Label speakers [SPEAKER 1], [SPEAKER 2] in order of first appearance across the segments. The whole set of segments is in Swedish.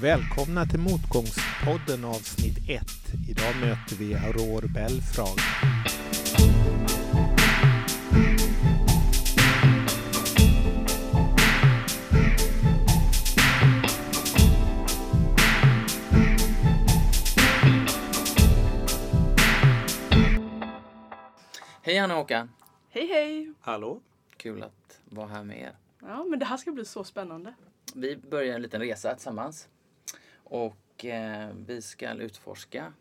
[SPEAKER 1] Välkomna till Motgångspodden avsnitt 1. Idag möter vi Aurore Belfrage.
[SPEAKER 2] Hej Anna och Håkan!
[SPEAKER 3] Hej hej!
[SPEAKER 1] Hallå?
[SPEAKER 2] Kul att vara här med er.
[SPEAKER 3] Ja, men det här ska bli så spännande.
[SPEAKER 2] Vi börjar en liten resa tillsammans. Och eh, vi ska utforska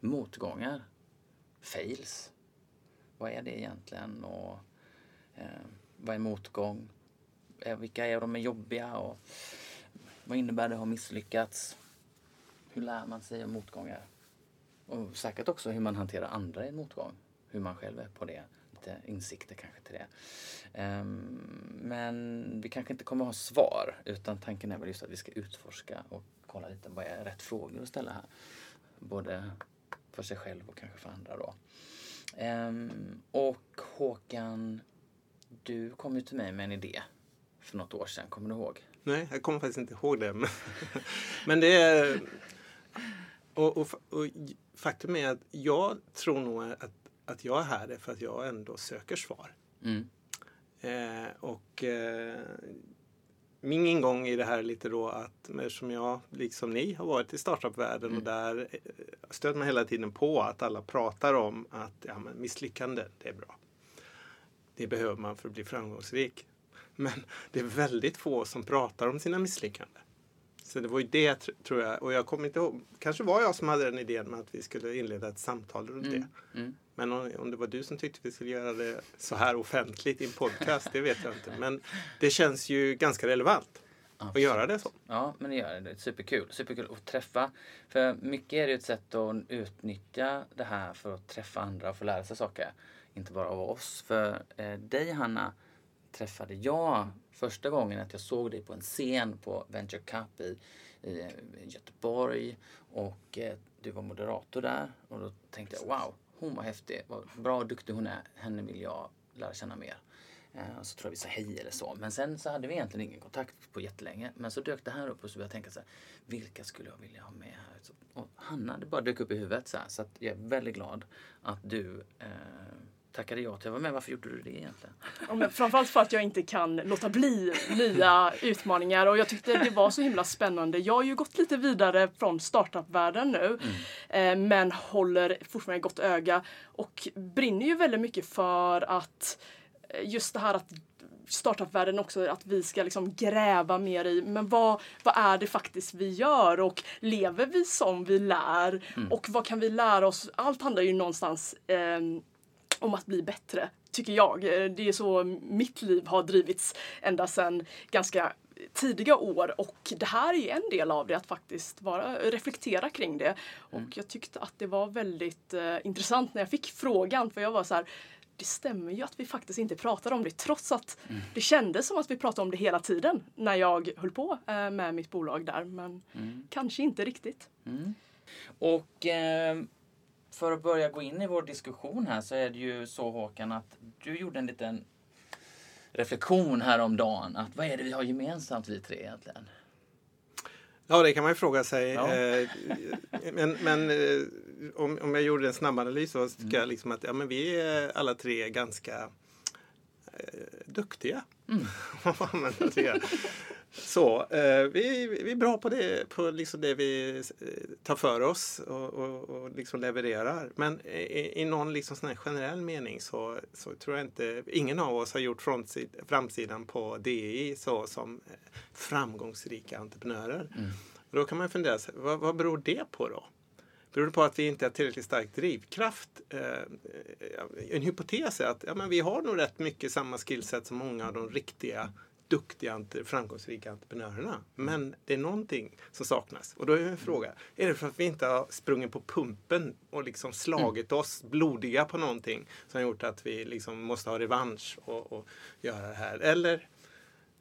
[SPEAKER 2] motgångar, fails. Vad är det egentligen och eh, vad är motgång? Eh, vilka är de är jobbiga och vad innebär det att ha misslyckats? Hur lär man sig om motgångar? Och säkert också hur man hanterar andra i en motgång. Hur man själv är på det. Lite insikter kanske till det. Um, men vi kanske inte kommer att ha svar utan tanken är väl just att vi ska utforska och kolla lite vad är rätt frågor att ställa här. Både för sig själv och kanske för andra då. Ehm, och Håkan, du kom ju till mig med en idé för något år sedan, kommer du ihåg?
[SPEAKER 1] Nej, jag kommer faktiskt inte ihåg det. Men, men det är... Och, och, och faktum är att jag tror nog att, att jag är här för att jag ändå söker svar.
[SPEAKER 2] Mm.
[SPEAKER 1] Eh, och eh, min ingång i det här är lite då att eftersom jag, liksom ni, har varit i startupvärlden
[SPEAKER 2] Mm.
[SPEAKER 1] och där eh, stöter man hela tiden på att alla pratar om att ja, men misslyckande, det är bra. Det behöver man för att bli framgångsrik. Men det är väldigt få som pratar om sina misslyckanden. Så det var ju det tr- tror jag. Och jag kommer inte ihåg. Kanske var jag som hade den idén med att vi skulle inleda ett samtal runt det.
[SPEAKER 2] Mm. Mm.
[SPEAKER 1] Men om, om det var du som tyckte vi skulle göra det så här offentligt i en podcast, det vet jag inte. Men det känns ju ganska relevant att göra det så.
[SPEAKER 2] Ja, men det gör det. Superkul. Superkul att träffa. För mycket är det ju ett sätt att utnyttja det här för att träffa andra och få lära sig saker. Inte bara av oss. För eh, dig Hanna träffade jag första gången att jag såg dig på en scen på Venture Cup i, i, Göteborg. Och eh, du var moderator där. Och då tänkte jag wow, hon var häftig. Vad bra och duktig hon är. Henne vill jag lära känna mer. Eh, så tror jag vi sa hej eller så. Men sen så hade vi egentligen ingen kontakt på jättelänge. Men så dök det här upp och så började jag tänka så här. Vilka skulle jag vilja ha med här? Så, och Hanna, det bara dök upp i huvudet så här. Så jag är väldigt glad att du eh, tackade ja till att vara med. Varför gjorde du det egentligen?
[SPEAKER 3] Ja, men framförallt för att jag inte kan låta bli nya utmaningar och jag tyckte det var så himla spännande. Jag har ju gått lite vidare från startupvärlden nu eh, men håller fortfarande gott öga och brinner ju väldigt mycket för att eh, just det här att startupvärlden också, att vi ska liksom gräva mer i, men vad, vad är det faktiskt vi gör och lever vi som vi lär och vad kan vi lära oss? Allt handlar ju någonstans ehm, om att bli bättre, tycker jag. Eh, Det är så mitt liv har drivits ända sedan ganska tidiga år och det här är en del av det, att faktiskt vara, reflektera kring det. Och jag tyckte att det var väldigt eh, intressant när jag fick frågan för jag var så här det stämmer ju att vi faktiskt inte pratar om det trots att det kändes som att vi pratade om det hela tiden när jag höll på eh, med mitt bolag där. Men kanske inte riktigt.
[SPEAKER 2] Och eh, för att börja gå in i vår diskussion här så är det ju så Håkan att du gjorde en liten reflektion häromdagen. Att vad är det vi har gemensamt vi tre egentligen?
[SPEAKER 1] Ja, det kan man ju fråga sig.
[SPEAKER 2] Ja.
[SPEAKER 1] Eh, Men, men eh, om, om jag gjorde en snabbanalys så tycker jag liksom att ja, men vi är alla tre ganska eh, duktiga. Det. Så, eh, vi, vi är bra på det, på liksom det vi eh, tar för oss och, och, och liksom levererar. Men i, i någon liksom sån generell mening så, så tror jag inte, ingen av oss har gjort frontsid, framsidan på DI så som eh, framgångsrika entreprenörer. Och då kan man fundera, sig, vad, vad beror det på då? Beror det på att vi inte har tillräckligt stark drivkraft? Eh, en hypotes är att ja, men vi har nog rätt mycket samma skillset som många av de riktiga duktiga, framgångsrika entreprenörerna. Men det är någonting som saknas. Och då är en fråga, är det för att vi inte har sprungit på pumpen och liksom slagit oss blodiga på någonting som har gjort att vi liksom måste ha revansch och, och göra det här? Eller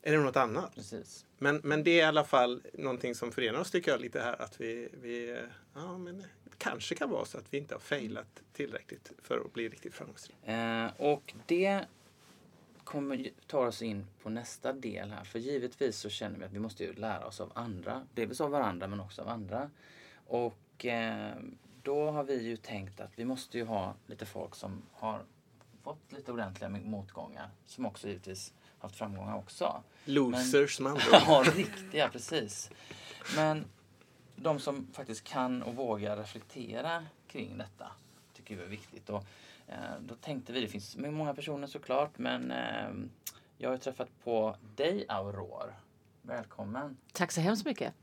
[SPEAKER 1] är det något annat?
[SPEAKER 2] Precis.
[SPEAKER 1] Men, men det är i alla fall någonting som förenar oss tycker jag lite här. Att vi, vi ja, men kanske kan vara så att vi inte har failat tillräckligt för att bli riktigt framgångsrika.
[SPEAKER 2] Eh, och det kommer ta oss in på nästa del här. För givetvis så känner vi att vi måste ju lära oss av andra. Dels av varandra men också av andra. Och eh, då har vi ju tänkt att vi måste ju ha lite folk som har fått lite ordentliga motgångar. Som också givetvis haft framgångar också.
[SPEAKER 1] Losers
[SPEAKER 2] men,
[SPEAKER 1] man.
[SPEAKER 2] Ja, riktiga precis. Men de som faktiskt kan och vågar reflektera kring detta tycker vi är viktigt. Och, då tänkte vi, det finns många personer såklart, men eh, jag har träffat på dig Aurore. Välkommen!
[SPEAKER 4] Tack så hemskt mycket!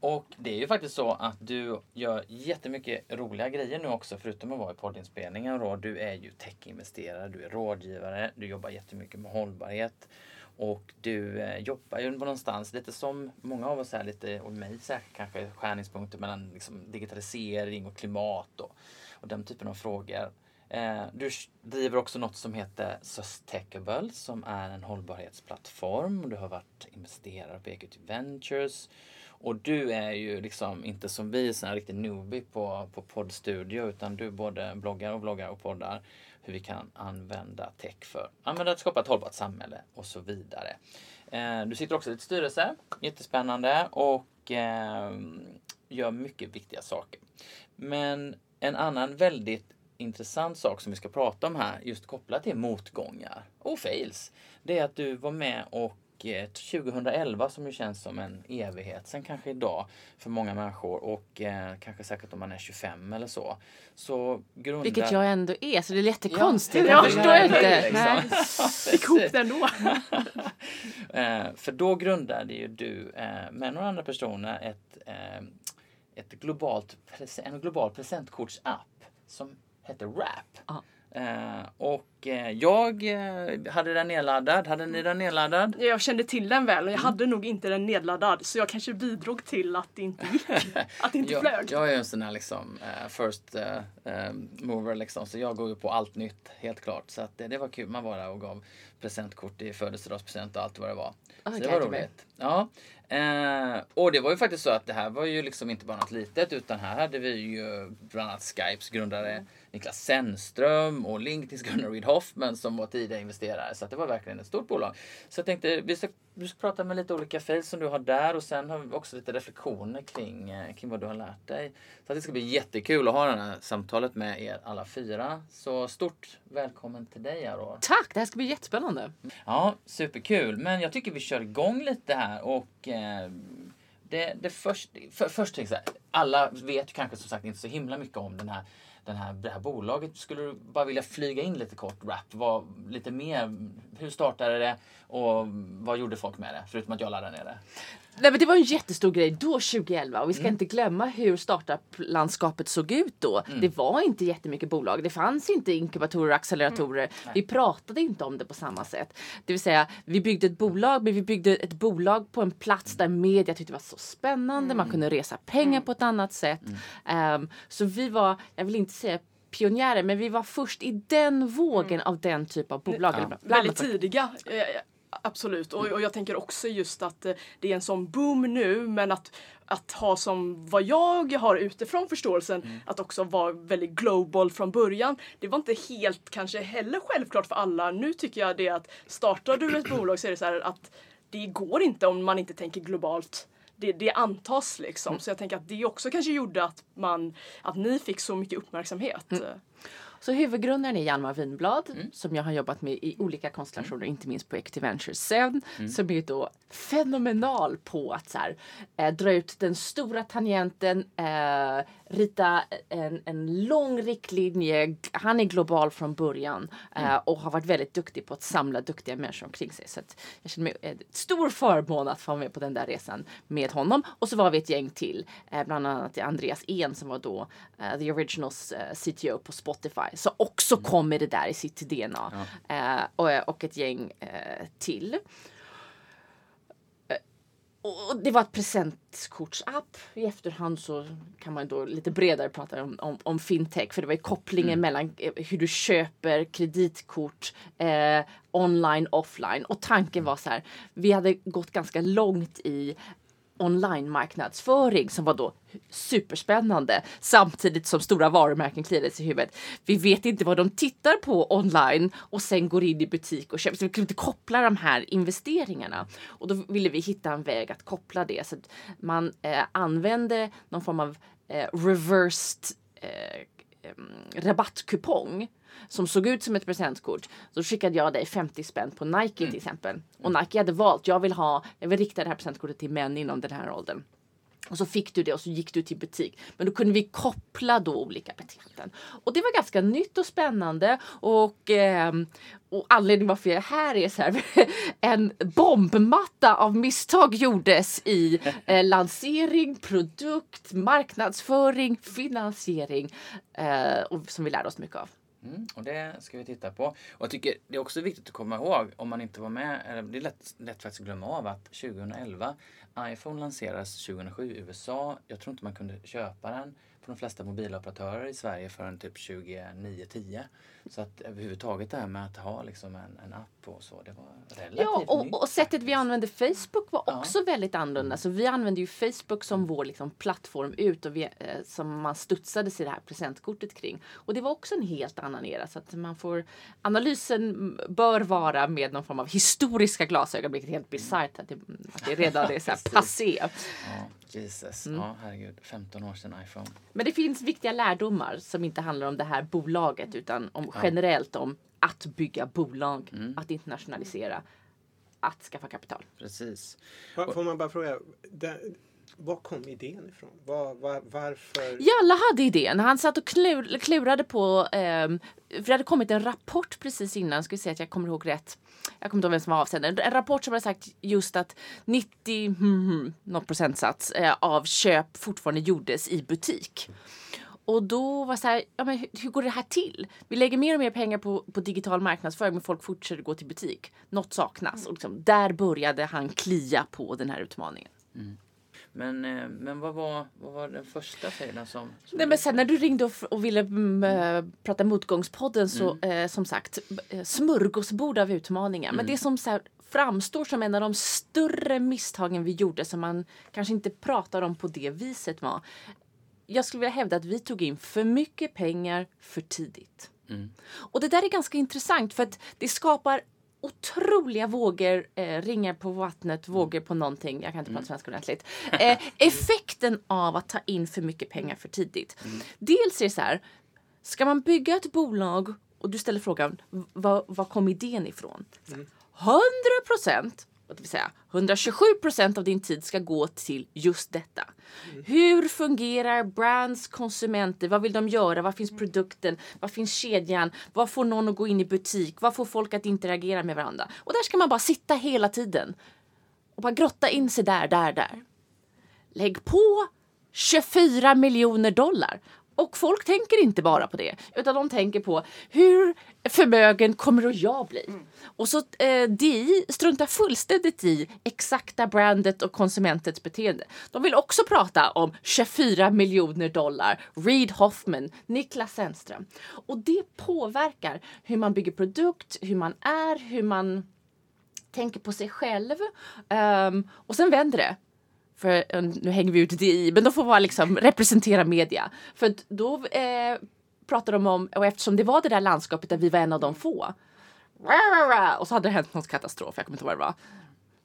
[SPEAKER 2] Och det är ju faktiskt så att du gör jättemycket roliga grejer nu också förutom att vara i poddinspelningen. Då. Du är ju techinvesterare, du är rådgivare, du jobbar jättemycket med hållbarhet. Och du eh, jobbar ju någonstans lite som många av oss är lite, och mig säkert kanske, skärningspunkter mellan liksom, digitalisering och klimat och, och den typen av frågor. Eh, du driver också något som heter Sustainable som är en hållbarhetsplattform. Du har varit investerare på EQT Ventures. Och du är ju liksom inte som vi, en riktig newbie på, på poddstudio utan du både bloggar och vloggar och poddar hur vi kan använda tech för använda att skapa ett hållbart samhälle och så vidare. Eh, du sitter också i ett styrelse, jättespännande och eh, gör mycket viktiga saker. Men en annan väldigt intressant sak som vi ska prata om här, just kopplat till motgångar och fails, det är att du var med och 2011 som ju känns som en evighet sen kanske idag för många människor och eh, kanske säkert om man är 25 eller så. så
[SPEAKER 4] grundar... Vilket jag ändå är så det är jättekonstigt.
[SPEAKER 3] Ja, jag förstår inte. Liksom. Fick ihop det ändå.
[SPEAKER 2] eh, för då grundade ju du eh, med några andra personer ett, eh, ett globalt, en global presentkortsapp som heter Wrap. Ah. Eh, och jag eh, hade den nedladdad. Hade ni den nedladdad?
[SPEAKER 3] Jag kände till den väl. Jag mm. hade nog inte den nedladdad. Så jag kanske bidrog till att det inte gick. att det inte
[SPEAKER 2] jag,
[SPEAKER 3] flög.
[SPEAKER 2] Jag är en sån här liksom first mover liksom. Så jag går ju på allt nytt helt klart. Så att det, det var kul. Man var där och gav presentkort i födelsedagspresent och allt vad det var. Oh, så det var roligt. Ja. Eh, och det var ju faktiskt så att det här var ju liksom inte bara något litet utan här hade vi ju bland annat Skypes grundare mm. Niklas Sennström och LinkedIns Gunnar Reid Hoffman som var tidiga investerare. Så det var verkligen ett stort bolag. Så jag tänkte vi ska, vi ska prata med lite olika fails som du har där och sen har vi också lite reflektioner kring, eh, kring vad du har lärt dig. Så det ska bli jättekul att ha det här samtalet med er alla fyra. Så stort välkommen till dig Aurora.
[SPEAKER 4] Tack! Det här ska bli jättespännande.
[SPEAKER 2] Ja, superkul. Men jag tycker vi kör igång lite här och eh, det, det först, för, först alla vet kanske som sagt inte så himla mycket om den här den här, det här bolaget. Skulle du bara vilja flyga in lite kort rap? Vad, lite mer, hur startade det och vad gjorde folk med det? Förutom att jag laddade ner det.
[SPEAKER 4] Nej, men det var en jättestor grej då 2011 och vi ska mm. inte glömma hur startup-landskapet såg ut då. Mm. Det var inte jättemycket bolag. Det fanns inte inkubatorer och acceleratorer. Mm. Vi pratade inte om det på samma sätt. Det vill säga, vi byggde ett bolag, men vi byggde ett bolag på en plats där media tyckte det var så spännande. Man mm. kunde resa pengar mm. på ett annat sätt. Um, så vi var, jag vill inte säga pionjärer, men vi var först i den vågen av den typ av bolag. Ja.
[SPEAKER 3] Väldigt tidiga. Absolut, och, och jag tänker också just att eh, det är en sån boom nu men att, att ha som vad jag har utifrån förståelsen mm. att också vara väldigt global från början. Det var inte helt kanske heller självklart för alla. Nu tycker jag det att startar du ett bolag så är det så här att det går inte om man inte tänker globalt. Det, det antas liksom. Mm. Så jag tänker att det också kanske gjorde att man, att ni fick så mycket uppmärksamhet. Mm.
[SPEAKER 4] Så huvudgrundaren är Hjalmar Winblad mm. som jag har jobbat med i olika konstellationer, mm. inte minst på Equity Ventures sen, mm. som är då fenomenal på att så här, äh, dra ut den stora tangenten, äh, rita en, en lång riktlinje. Han är global från början äh, och har varit väldigt duktig på att samla duktiga människor omkring sig. Så jag känner mig en stor förmån att få vara med på den där resan med honom. Och så var vi ett gäng till, bland annat Andreas En som var då the originals CTO på Spotify så också mm. kom med det där i sitt DNA. Ja. Eh, och, och ett gäng eh, till. Eh, och det var ett presentkortsapp. I efterhand så kan man då lite bredare prata om, om, om fintech. För det var ju kopplingen mm. mellan eh, hur du köper kreditkort eh, online, offline. Och tanken var så här. Vi hade gått ganska långt i online-marknadsföring som var då superspännande samtidigt som stora varumärken kliade sig i huvudet. Vi vet inte vad de tittar på online och sen går in i butik och köper. Så vi kunde inte koppla de här investeringarna. Och då ville vi hitta en väg att koppla det så att man eh, använde någon form av eh, reversed eh, rabattkupong som såg ut som ett presentkort. Så skickade jag dig 50 spänn på Nike till exempel. Och Nike hade valt, jag vill ha, jag vill rikta det här presentkortet till män inom den här åldern. Och så fick du det och så gick du till butik. Men då kunde vi koppla då olika beteenden. Och det var ganska nytt och spännande. Och, eh, och anledningen varför jag är här är så här. En bombmatta av misstag gjordes i eh, lansering, produkt, marknadsföring, finansiering. Eh, och som vi lärde oss mycket av.
[SPEAKER 2] Mm, och det ska vi titta på. Och jag tycker det är också viktigt att komma ihåg om man inte var med. eller Det är lätt, lätt faktiskt att glömma av att 2011 iPhone lanserades 2007 i USA. Jag tror inte man kunde köpa den på de flesta mobiloperatörer i Sverige förrän typ 2009-10. Så att överhuvudtaget det här med att ha liksom en, en app och så, det var relativt
[SPEAKER 4] Ja,
[SPEAKER 2] nytt
[SPEAKER 4] och, och sättet vi använde Facebook var
[SPEAKER 2] Ja.
[SPEAKER 4] också väldigt annorlunda. Så vi använde ju Facebook som vår liksom, plattform ut och vi, eh, som man studsade sig det här presentkortet kring. Och det var också en helt annan era. Så att man får, analysen mm, bör vara med någon form av historiska glasögon, vilket är helt bisarrt att det, att det redan är så här passé.
[SPEAKER 2] Ja, Jesus.
[SPEAKER 4] Mm.
[SPEAKER 2] Ja, herregud. 15 år sedan iPhone.
[SPEAKER 4] Men det finns viktiga lärdomar som inte handlar om det här bolaget utan om generellt om att bygga bolag, att internationalisera, att skaffa kapital.
[SPEAKER 2] Precis.
[SPEAKER 1] Får man bara fråga, var kom idén ifrån? Var, var, varför?
[SPEAKER 4] Jalla hade idén. Han satt och klur, klurade på... ehm, för det hade kommit en rapport precis innan. Ska vi se att jag kommer ihåg rätt. Jag kommer inte ihåg vem som var avsändare. En rapport som hade sagt just att 90 hmm, något procentsats eh, av köp fortfarande gjordes i butik. Och då var det så här, ja, men hur, hur går det här till? Vi lägger mer och mer pengar på, på digital marknadsföring men folk fortsätter gå till butik. Något saknas. Och liksom, där började han klia på den här utmaningen.
[SPEAKER 2] Men, eh, men vad, var, vad var den första fejden som... som
[SPEAKER 4] Nej, men sen när du ringde och, och ville mm, eh, prata motgångspodden så
[SPEAKER 2] Mm.
[SPEAKER 4] eh, som sagt eh, smörgåsbord av utmaningar. Men
[SPEAKER 2] Mm.
[SPEAKER 4] det som så här, framstår som en av de större misstagen vi gjorde som man kanske inte pratar om på det viset var. Jag skulle vilja hävda att vi tog in för mycket pengar för tidigt.
[SPEAKER 2] Mm.
[SPEAKER 4] Och det där är ganska intressant för att det skapar otroliga vågor, eh, ringar på vattnet, vågor på någonting. Jag kan inte prata svenska ordentligt. Eh, effekten av att ta in för mycket pengar för tidigt. Dels är det så här, ska man bygga ett bolag och du ställer frågan, vad, vad kom idén ifrån? 100 procent, det vill säga 127 procent av din tid ska gå till just detta. Hur fungerar brands, konsumenter? Vad vill de göra? Vad finns produkten? Vad finns kedjan? Vad får någon att gå in i butik? Vad får folk att interagera med varandra? Och där ska man bara sitta hela tiden och bara grotta in sig där, där, där. Lägg på 24 miljoner dollar. Och folk tänker inte bara på det, utan de tänker på hur förmögen kommer då jag bli? Och så eh, DI struntar fullständigt i exakta brandet och konsumentets beteende. De vill också prata om 24 miljoner dollar, Reid Hoffman, Niklas Zennström. Och det påverkar hur man bygger produkt, hur man är, hur man tänker på sig själv. Ehm, och sen vänder det. För eh, nu hänger vi ut DI, men de får vara liksom representera media. För då eh, pratar de om, och eftersom det var det där landskapet där vi var en av de få. Och så hade det hänt någon katastrof, jag kommer inte ihåg vad det var.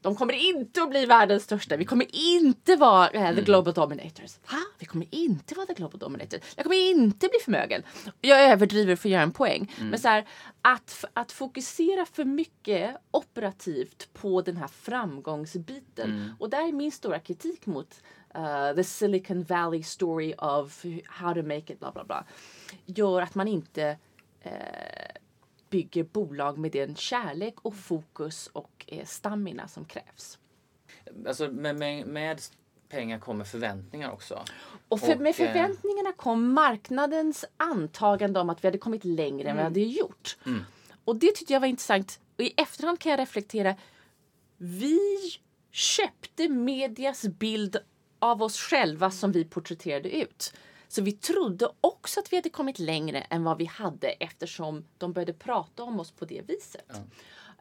[SPEAKER 4] De kommer inte att bli världens största. Vi kommer inte vara eh, the global dominators. Va? Vi kommer inte vara the global dominators. Jag kommer inte bli förmögen. Jag överdriver för att göra en poäng. Men så här, att, att fokusera för mycket operativt på den här framgångsbiten. Och där är min stora kritik mot uh, the Silicon Valley story of how to make it bla bla bla. Gör att man inte eh, bygger bolag med den kärlek och fokus och eh, stamina som krävs.
[SPEAKER 2] Alltså med, med, med pengar kommer förväntningar också.
[SPEAKER 4] Och för,
[SPEAKER 2] Och,
[SPEAKER 4] med
[SPEAKER 2] eh,
[SPEAKER 4] förväntningarna kom marknadens antagande om att vi hade kommit längre än vi hade gjort. Och det tyckte jag var intressant. Och i efterhand kan jag reflektera. Vi köpte medias bild av oss själva som vi porträtterade ut. Så vi trodde också att vi hade kommit längre än vad vi hade eftersom de började prata om oss på det viset.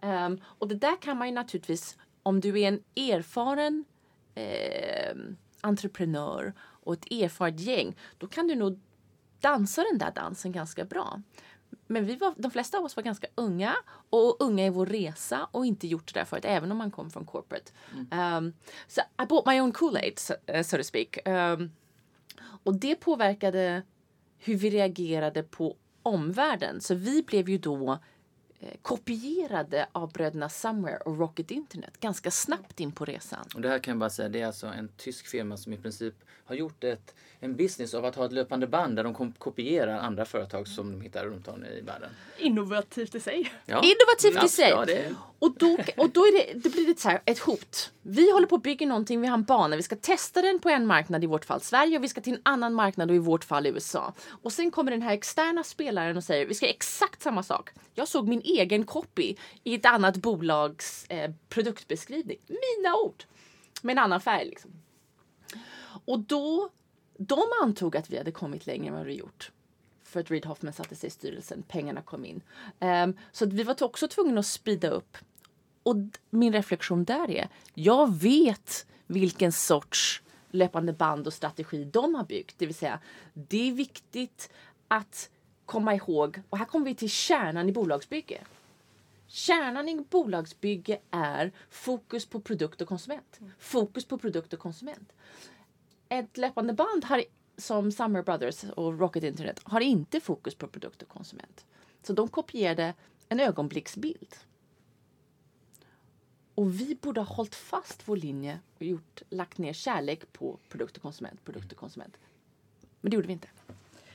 [SPEAKER 4] Ehm, och det där kan man ju naturligtvis, om du är en erfaren eh, entreprenör och ett erfaret gäng, då kan du nog dansa den där dansen ganska bra. Men vi var, de flesta av oss var ganska unga och unga i vår resa och inte gjort det där förut, även om man kom från corporate. Um, så I bought my own Kool-Aid, so, uh, so to speak. Um, och det påverkade hur vi reagerade på omvärlden. Så vi blev ju då eh, kopierade av bröderna Somewhere och Rocket Internet ganska snabbt in på resan.
[SPEAKER 2] Och det här kan jag bara säga, det är alltså en tysk firma som i princip har gjort ett, en business av att ha ett löpande band där de kopierar andra företag som de hittar runt om i världen.
[SPEAKER 3] Innovativt i sig.
[SPEAKER 2] Ja.
[SPEAKER 4] Innovativt i sig.
[SPEAKER 2] Ja, det,
[SPEAKER 4] och då, och då är det, det blir det så här, ett hot. Vi håller på att bygga någonting, vi har en bana, vi ska testa den på en marknad, i vårt fall Sverige, och vi ska till en annan marknad, och i vårt fall USA. Och sen kommer den här externa spelaren och säger, vi ska göra exakt samma sak. Jag såg min egen copy i ett annat bolags eh, produktbeskrivning. Mina ord! Med en annan färg liksom. Och då, de antog att vi hade kommit längre än vad vi gjort. För att Reid Hoffman satte sig i styrelsen, pengarna kom in. Um, så att vi var också tvungna att speeda upp. Och min reflektion där är, jag vet vilken sorts löpande band och strategi de har byggt. Det vill säga, det är viktigt att komma ihåg, och här kommer vi till kärnan i bolagsbygge. Kärnan i bolagsbygge är fokus på produkt och konsument. Fokus på produkt och konsument. Ett löpande band har, som Summer Brothers och Rocket Internet har inte fokus på produkt och konsument. Så de kopierade en ögonblicksbild. Och vi borde ha hållit fast vår linje och gjort, lagt ner kärlek på produkt och konsument, produkt och konsument. Men det gjorde vi inte.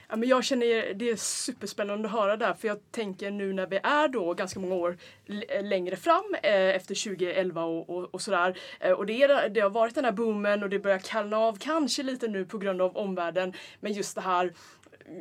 [SPEAKER 3] Ja, men jag känner det är superspännande att höra där för jag tänker nu när vi är då ganska många år eh, längre fram eh, efter 2011 och, och, och sådär. Eh, och det, är, det har varit den här boomen och det börjar kallna av kanske lite nu på grund av omvärlden. Men just det här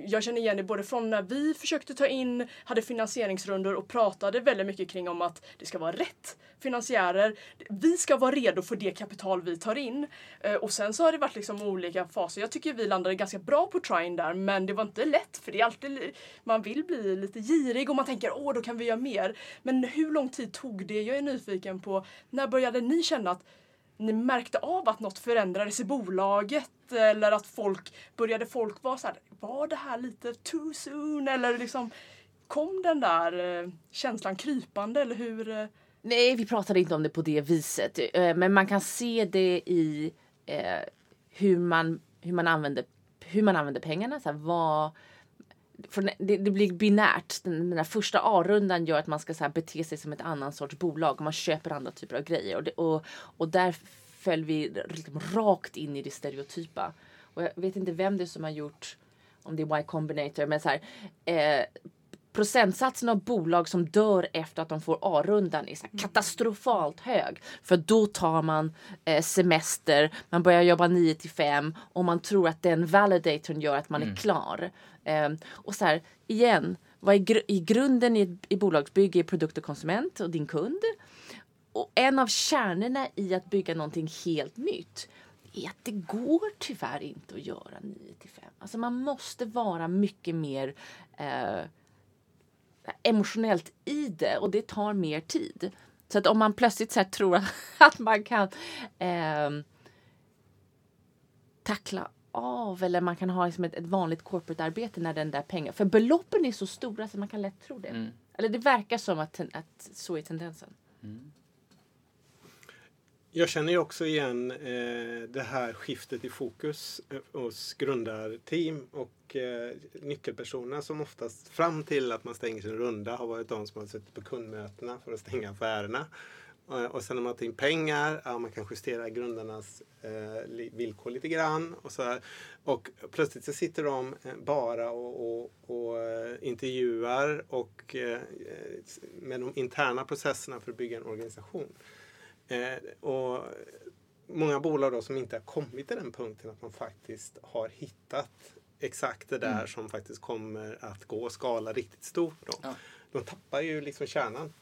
[SPEAKER 3] jag känner igen det både från när vi försökte ta in, hade finansieringsrundor och pratade väldigt mycket kring om att det ska vara rätt finansiärer. Vi ska vara redo för det kapital vi tar in. Eh, och sen så har det varit liksom olika faser. Jag tycker vi landade ganska bra på trine där men det var inte lätt för det är alltid, man vill bli lite girig och man tänker åh då kan vi göra mer. Men hur lång tid tog det? Jag är nyfiken på när började ni känna att ni märkte av att något förändrades i bolaget eller att folk började folk vara så här, var det här lite too soon eller liksom kom den där eh, känslan krypande eller hur? Eh?
[SPEAKER 4] Nej, vi pratade inte om det på det viset. Eh, men man kan se det i eh, hur, man, hur, man använder, hur man använder pengarna. Så här, vad, det, det blir binärt. Den, den där första A-rundan gör att man ska så här, bete sig som ett annan sorts bolag. Och man köper andra typer av grejer. Och, det, och, och där föll vi liksom rakt in i det stereotypa. Och jag vet inte vem det är som har gjort, om det är Y Combinator, men så här, eh, procentsatsen av bolag som dör efter att de får A-rundan är så här katastrofalt hög. För då tar man eh, semester, man börjar jobba 9 till 5 och man tror att den validatorn gör att man är klar. Eh, och så här, igen, vad är gr- i grunden i, ett- i bolagsbygge är produkt och konsument och din kund. Och en av kärnorna i att bygga någonting helt nytt är att det går tyvärr inte att göra 9 till 5. Alltså man måste vara mycket mer eh, emotionellt i det och det tar mer tid. Så att om man plötsligt så här tror att man kan eh, tackla av eller man kan ha liksom ett, ett vanligt corporate-arbete när den där pengen... För beloppen är så stora så man kan lätt tro det. Eller det verkar som att, ten- att så är tendensen.
[SPEAKER 1] Jag känner ju också igen eh, det här skiftet i fokus eh, hos grundarteam och eh, nyckelpersonerna som oftast fram till att man stänger sin runda har varit de som har suttit på kundmötena för att stänga affärerna. Eh, och sen när man tar in pengar, ja, man kan justera grundarnas eh, villkor lite grann. Och, så här. och plötsligt så sitter de eh, bara och, och, och eh, intervjuar och eh, med de interna processerna för att bygga en organisation. Eh, och många bolag då som inte har kommit till den punkten att man faktiskt har hittat exakt det där som faktiskt kommer att gå och skala riktigt stort. Då.
[SPEAKER 2] Ja.
[SPEAKER 1] De tappar ju liksom kärnan.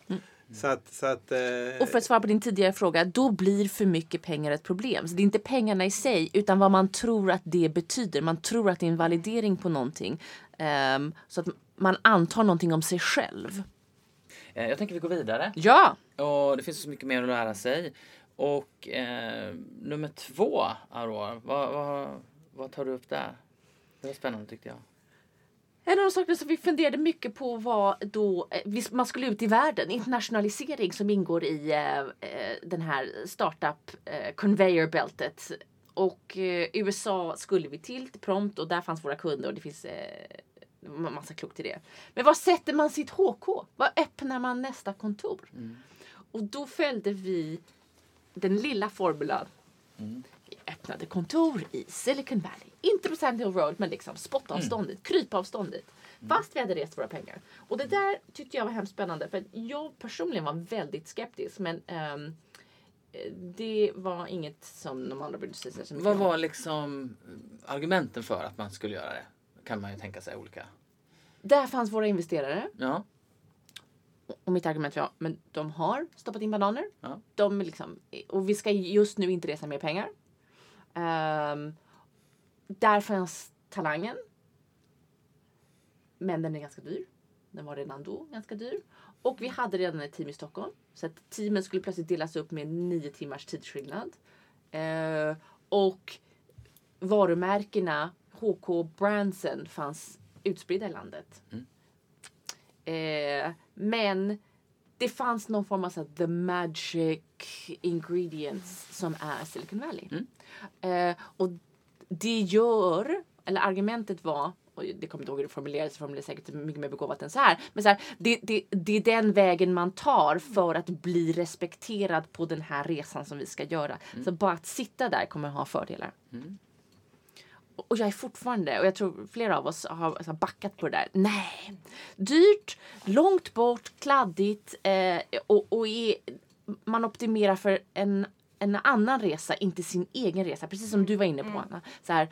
[SPEAKER 1] Så att, så att, eh,
[SPEAKER 4] Och för att svara på din tidigare fråga, då blir för mycket pengar ett problem. Så det är inte pengarna i sig, utan vad man tror att det betyder. Man tror att det är en validering på någonting. Ehm, så att man antar någonting om sig själv.
[SPEAKER 2] Eh, Jag tänker vi går vidare.
[SPEAKER 4] Ja!
[SPEAKER 2] Och det finns så mycket mer att lära sig. Och eh, nummer två, Aurora, vad, vad, vad tar du upp där? Det var spännande tyckte jag.
[SPEAKER 4] En av de sakerna som vi funderade mycket på var då eh, man skulle ut i världen. Internationalisering som ingår i eh, eh, den här startup eh, conveyor beltet. Och eh, USA skulle vi till prompt och där fanns våra kunder och det finns eh, ma- massa klokt i det. Men var sätter man sitt HK? Var öppnar man nästa kontor? Och då följde vi den lilla formulan. Vi öppnade kontor i Silicon Valley. Inte på Sand Hill Road men liksom spottavstånd dit, krypavstånd dit. Fast vi hade rest våra pengar. Och det där tyckte jag var hemskt spännande för att jag personligen var väldigt skeptisk men eh, det var inget som de andra brydde sig så mycket
[SPEAKER 2] Vad var liksom argumenten för att man skulle göra det? Kan man ju tänka sig olika.
[SPEAKER 4] Där fanns våra investerare
[SPEAKER 2] Ja.
[SPEAKER 4] och mitt argument var men de har stoppat in bananer.
[SPEAKER 2] Ja.
[SPEAKER 4] De liksom, och vi ska just nu inte resa mer pengar. Ehm, där fanns talangen. Men den är ganska dyr. Den var redan då ganska dyr. Och vi hade redan ett team i Stockholm. Så att teamen skulle plötsligt delas upp med nio timmars tidsskillnad. Eh, och varumärkena HK Brandsen fanns utspridda i landet. Eh, men det fanns någon form av så the magic ingredients som är Silicon Valley. Eh, och det gör, eller argumentet var, och det kommer inte ihåg hur det formulerades, det formulerades säkert mycket mer begåvat än så här. Men så här, det, det, det är den vägen man tar för att bli respekterad på den här resan som vi ska göra. Så bara att sitta där kommer ha fördelar. Och och jag är fortfarande, och jag tror flera av oss har backat på det där. Nej, dyrt, långt bort, kladdigt eh, och, och är, man optimerar för en, en annan resa, inte sin egen resa. Precis som du var inne på Anna. Så här,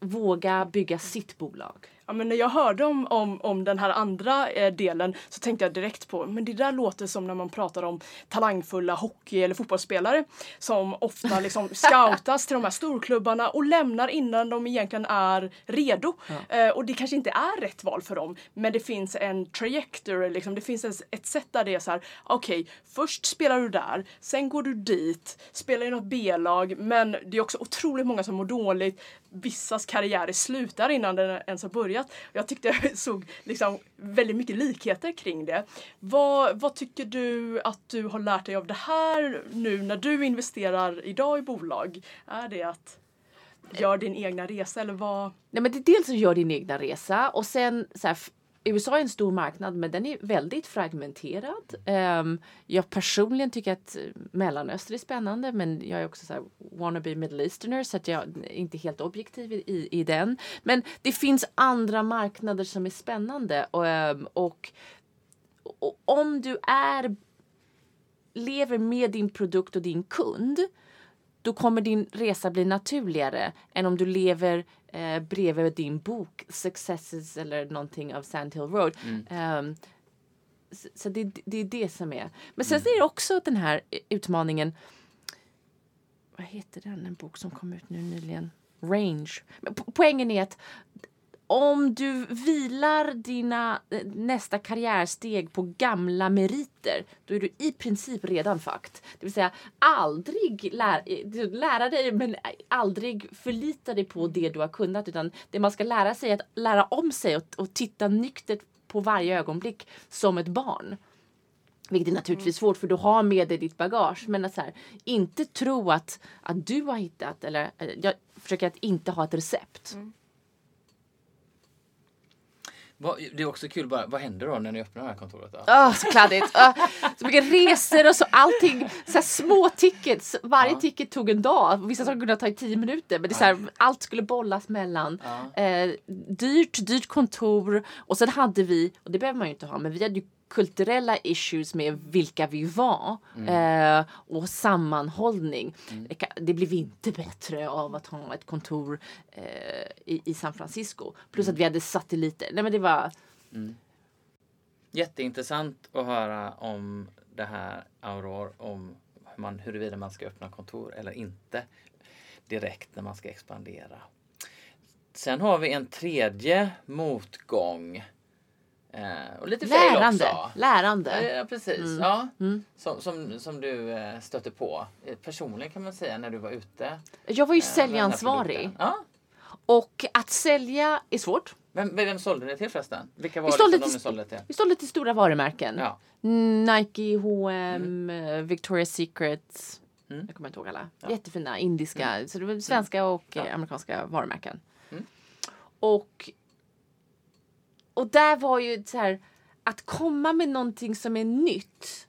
[SPEAKER 4] våga bygga sitt bolag.
[SPEAKER 3] Ja, men när jag hörde om, om, om den här andra eh, delen så tänkte jag direkt på men det där låter som när man pratar om talangfulla hockey eller fotbollsspelare som ofta liksom scoutas till de här storklubbarna och lämnar innan de egentligen är redo. Eh, och det kanske inte är rätt val för dem men det finns en trajectory, liksom. det finns ett, ett sätt där det är så här okej, först spelar du där, sen går du dit, spelar i något B-lag men det är också otroligt många som mår dåligt. Vissas karriärer slutar innan den ens har börjat. Jag tyckte jag såg liksom väldigt mycket likheter kring det. Vad, vad tycker du att du har lärt dig av det här nu när du investerar idag i bolag? Är det att göra din egna resa eller vad?
[SPEAKER 4] Nej, men det är dels att göra din egna resa och sen så här, USA är en stor marknad men den är väldigt fragmenterad. Um, jag personligen tycker att eh, Mellanöstern är spännande men jag är också så här wannabe middle easterner så att jag är inte helt objektiv i, i, den. Men det finns andra marknader som är spännande ehm, och, och, och om du är lever med din produkt och din kund då kommer din resa bli naturligare än om du lever eh, bredvid din bok Successes eller någonting av Sand Hill Road. Ehm, så så det, det är det som är. Men sen är det också den här utmaningen. Vad heter den? En bok som kom ut nu nyligen. Range. Men po- poängen är att om du vilar dina eh, nästa karriärsteg på gamla meriter, då är du i princip redan fakt. Det vill säga aldrig lär, eh, lära dig, men aldrig förlita dig på det du har kunnat. Utan det man ska lära sig är att lära om sig och, och titta nyktert på varje ögonblick som ett barn. Vilket är naturligtvis svårt för du har med dig ditt bagage. Men att så här, inte tro att, att du har hittat, eller eh, jag försöker att inte ha ett recept.
[SPEAKER 2] Vad, det är också kul bara, vad händer då när ni öppnar det här kontoret? Då?
[SPEAKER 4] Åh, så kladdigt. Åh, så mycket resor och så allting. Så här små tickets. Varje
[SPEAKER 2] Ja.
[SPEAKER 4] ticket tog en dag. Vissa saker kunde ta i tio minuter. Men det är så här, allt skulle bollas mellan.
[SPEAKER 2] Ja.
[SPEAKER 4] Eh, dyrt, dyrt kontor. Och sen hade vi, och det behöver man ju inte ha, men vi hade ju kulturella issues med vilka vi var. Eh, och sammanhållning. Det, kan, det blev inte bättre av att ha ett kontor eh, i, i San Francisco. Plus att vi hade satelliter. Nej men det var...
[SPEAKER 2] Jätteintressant att höra om det här Auror, om man, huruvida man ska öppna kontor eller inte direkt när man ska expandera. Sen har vi en tredje motgång Eh, och lite
[SPEAKER 4] Lärande.
[SPEAKER 2] också.
[SPEAKER 4] Lärande.
[SPEAKER 2] Ja, precis. Ja. Som, som, som du eh, stötte på eh, personligen kan man säga när du var ute.
[SPEAKER 4] Jag var ju
[SPEAKER 2] eh,
[SPEAKER 4] säljansvarig.
[SPEAKER 2] Ja.
[SPEAKER 4] Och att sälja är svårt.
[SPEAKER 2] Vem, vem sålde det till förresten? Vilka var
[SPEAKER 4] Vi
[SPEAKER 2] det
[SPEAKER 4] sålde
[SPEAKER 2] som de
[SPEAKER 4] till-
[SPEAKER 2] ni sålde till?
[SPEAKER 4] Vi sålde till stora varumärken.
[SPEAKER 2] Ja.
[SPEAKER 4] Nike, H&M, eh, Victoria's Secret.
[SPEAKER 2] Mm.
[SPEAKER 4] Jag kommer inte ihåg alla. Jättefina indiska. Så det var svenska och
[SPEAKER 2] Ja.
[SPEAKER 4] eh, amerikanska varumärken.
[SPEAKER 2] Mm.
[SPEAKER 4] Och, och där var ju så här att komma med någonting som är nytt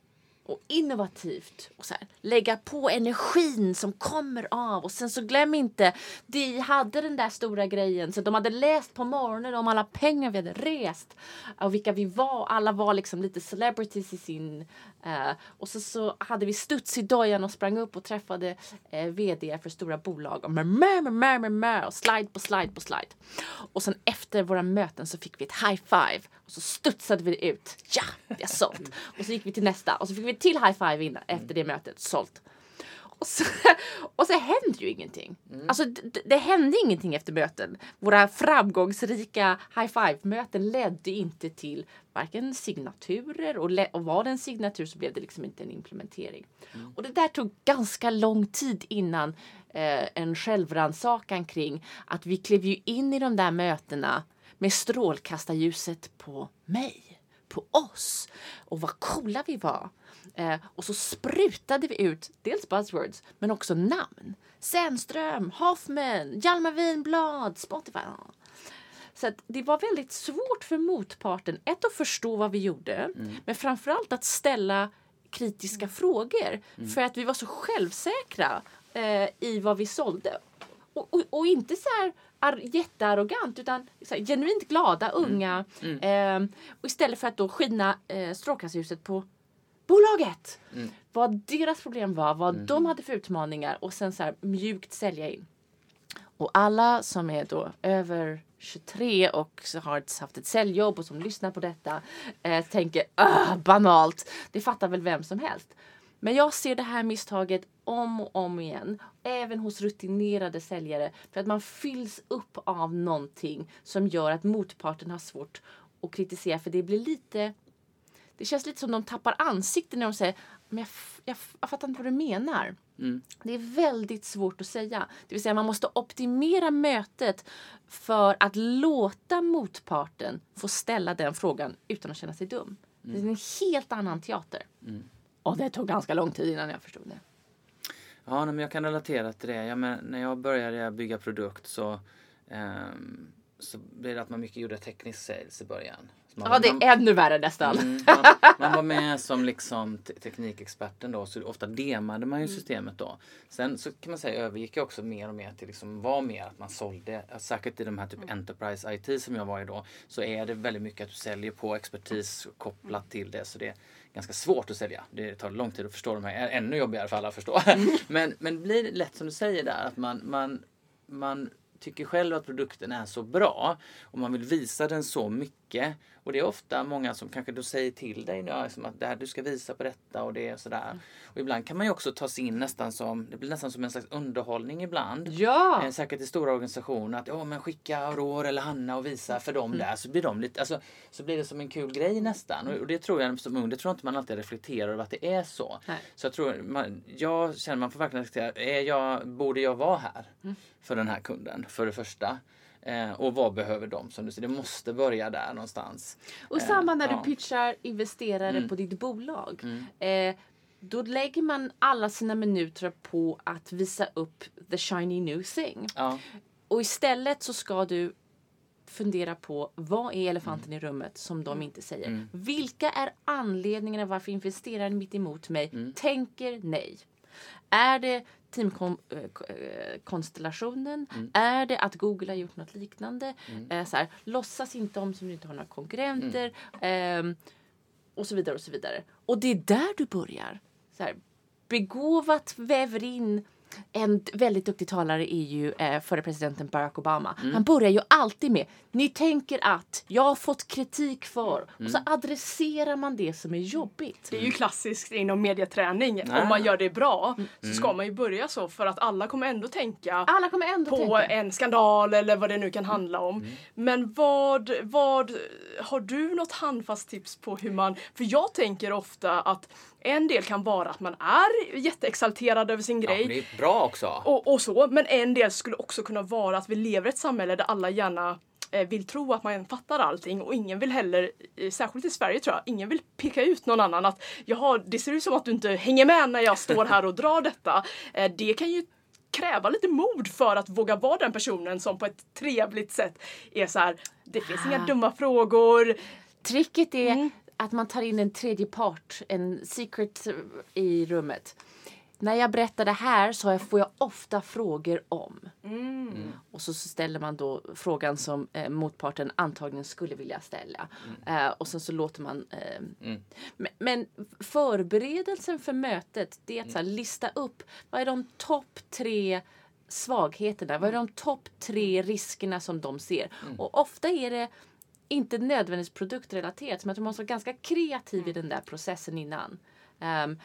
[SPEAKER 4] och innovativt och så här, lägga på energin som kommer av och sen så glöm inte de hade den där stora grejen så de hade läst på morgonen om alla pengar vi hade rest och vilka vi var. Alla var liksom lite celebrities i sin eh, och så, så hade vi studs i dojan och sprang upp och träffade eh, vd för stora bolag och mär, mär, mär, mär, och slide på slide på slide. Och sen efter våra möten så fick vi ett high five och så studsade vi ut. Ja, vi har sålt. Och så gick vi till nästa och så fick vi ett till high five innan, efter det mötet. Sålt. Och så, och så hände ju ingenting. Alltså det, det hände ingenting efter möten. Våra framgångsrika high five-möten ledde inte till varken signaturer och, och var det en signatur så blev det liksom inte en implementering. Och det där tog ganska lång tid innan eh, en självrannsakan kring att vi klev ju in i de där mötena med strålkastarljuset på mig på oss och vad coola vi var. Eh, och så sprutade vi ut dels buzzwords men också namn. Sennström, Hoffman, Hjalmar Winblad, Spotify. Så det var väldigt svårt för motparten, ett att förstå vad vi gjorde, men framförallt att ställa kritiska frågor. För att vi var så självsäkra eh, i vad vi sålde. Och, och, och inte så här ar- jättearrogant utan här, genuint glada, unga. Eh, och istället för att då skina eh, strålkastarljuset på bolaget. Vad deras problem var, vad de hade för utmaningar och sen så här mjukt sälja in. Och alla som är då över 23 och har haft ett säljjobb och som lyssnar på detta eh, tänker "Ah, banalt. Det fattar väl vem som helst. Men jag ser det här misstaget om och om igen. Även hos rutinerade säljare. För att man fylls upp av någonting som gör att motparten har svårt att kritisera. För det blir lite det känns lite som de tappar ansikte när de säger men jag, jag, jag fattar inte vad du menar. Det är väldigt svårt att säga. Det vill säga man måste optimera mötet för att låta motparten få ställa den frågan utan att känna sig dum. Det är en helt annan teater. Och det tog ganska lång tid innan jag förstod det.
[SPEAKER 2] Ja, men jag kan relatera till det. Jag men, när jag började bygga produkt så, ehm, så blev det att man mycket gjorde teknisk sales i början. Man,
[SPEAKER 4] Ja, det
[SPEAKER 2] man,
[SPEAKER 4] är ännu värre nästan.
[SPEAKER 2] Mm, man, man var med som liksom te- teknikexperten då, så ofta demade man ju systemet då. Sen så kan man säga övergick jag också mer och mer till liksom var mer att man sålde, säkert i de här typ Enterprise IT som jag var i då, så är det väldigt mycket att du säljer på expertis kopplat till det. Så det är ganska svårt att sälja. Det tar lång tid att förstå de här, ännu jobbigare för alla att förstå. men, men blir det lätt som du säger där, att man, man, man tycker själv att produkten är så bra och man vill visa den så mycket. Och det är ofta många som kanske då säger till dig nu, liksom att det här, du ska visa på detta och det och sådär. Och ibland kan man ju också ta sig in nästan som, det blir nästan som en slags underhållning ibland.
[SPEAKER 4] Ja!
[SPEAKER 2] Eh, säkert i stora organisationer att ja men skicka Aurora eller Hanna och visa för dem där så blir de lite, alltså så blir det som en kul grej nästan. Och, och det tror jag som ung, det tror jag inte man alltid reflekterar över att det är så.
[SPEAKER 4] Nej.
[SPEAKER 2] Så jag tror, man, jag känner man får verkligen reflektera, är jag, borde jag vara här för den här kunden för det första? Eh, och vad behöver de? Som du säger, det måste börja där någonstans.
[SPEAKER 4] Och
[SPEAKER 2] Eh,
[SPEAKER 4] samma när
[SPEAKER 2] ja.
[SPEAKER 4] du pitchar investerare
[SPEAKER 2] Mm.
[SPEAKER 4] på ditt bolag.
[SPEAKER 2] Mm.
[SPEAKER 4] Eh, då lägger man alla sina minuter på att visa upp the shiny new thing.
[SPEAKER 2] Ja,
[SPEAKER 4] Och istället så ska du fundera på vad är elefanten i rummet som de inte säger.
[SPEAKER 2] Mm.
[SPEAKER 4] Vilka är anledningarna varför investeraren mitt emot mig
[SPEAKER 2] Mm.
[SPEAKER 4] tänker nej? Är det teamkonstellationen? Är det att Google har gjort något liknande? Eh, så här, låtsas inte om som du inte har några konkurrenter. Ehm, och så vidare och så vidare. Och det är där du börjar. Så här, begåvat väver in en väldigt duktig talare är ju eh, förre presidenten Barack Obama.
[SPEAKER 2] Mm.
[SPEAKER 4] Han börjar ju alltid med Ni tänker att jag har fått kritik för och
[SPEAKER 2] Mm.
[SPEAKER 4] så adresserar man det som är jobbigt.
[SPEAKER 3] Det är ju klassiskt inom medieträning.
[SPEAKER 2] Ah.
[SPEAKER 3] Om man gör det bra så ska man ju börja så för att alla kommer ändå tänka
[SPEAKER 4] Alla kommer ändå
[SPEAKER 3] på
[SPEAKER 4] tänka.
[SPEAKER 3] en skandal eller vad det nu kan handla om.
[SPEAKER 2] Mm.
[SPEAKER 3] Men vad, vad, har du något handfast tips på hur man, för jag tänker ofta att en del kan vara att man är jätteexalterad över sin
[SPEAKER 2] Ja,
[SPEAKER 3] grej.
[SPEAKER 2] men det är bra också.
[SPEAKER 3] och, och så, men en del skulle också kunna vara att vi lever i ett samhälle där alla gärna eh, vill tro att man fattar allting och ingen vill heller, eh, särskilt i Sverige tror jag, ingen vill peka ut någon annan att jaha, det ser ut som att du inte hänger med när jag står här och drar detta. Eh, det kan ju kräva lite mod för att våga vara den personen som på ett trevligt sätt är så här. det finns inga
[SPEAKER 4] Ah.
[SPEAKER 3] dumma frågor.
[SPEAKER 4] Tricket är
[SPEAKER 3] Mm.
[SPEAKER 4] Att man tar in en tredje part, en secret i rummet. När jag berättar det här så jag- får jag ofta frågor om.
[SPEAKER 3] Mm.
[SPEAKER 4] Och så ställer man då frågan som eh, motparten antagligen skulle vilja ställa. Eh, och sen så låter man... Eh,
[SPEAKER 2] Mm.
[SPEAKER 4] men, men förberedelsen för mötet det är att så här, lista upp vad är de topp tre svagheterna? Vad är de topp tre riskerna som de ser? Och ofta är det inte nödvändigtvis produktrelaterat men att man måste vara ganska kreativ i den där processen innan. Ehm,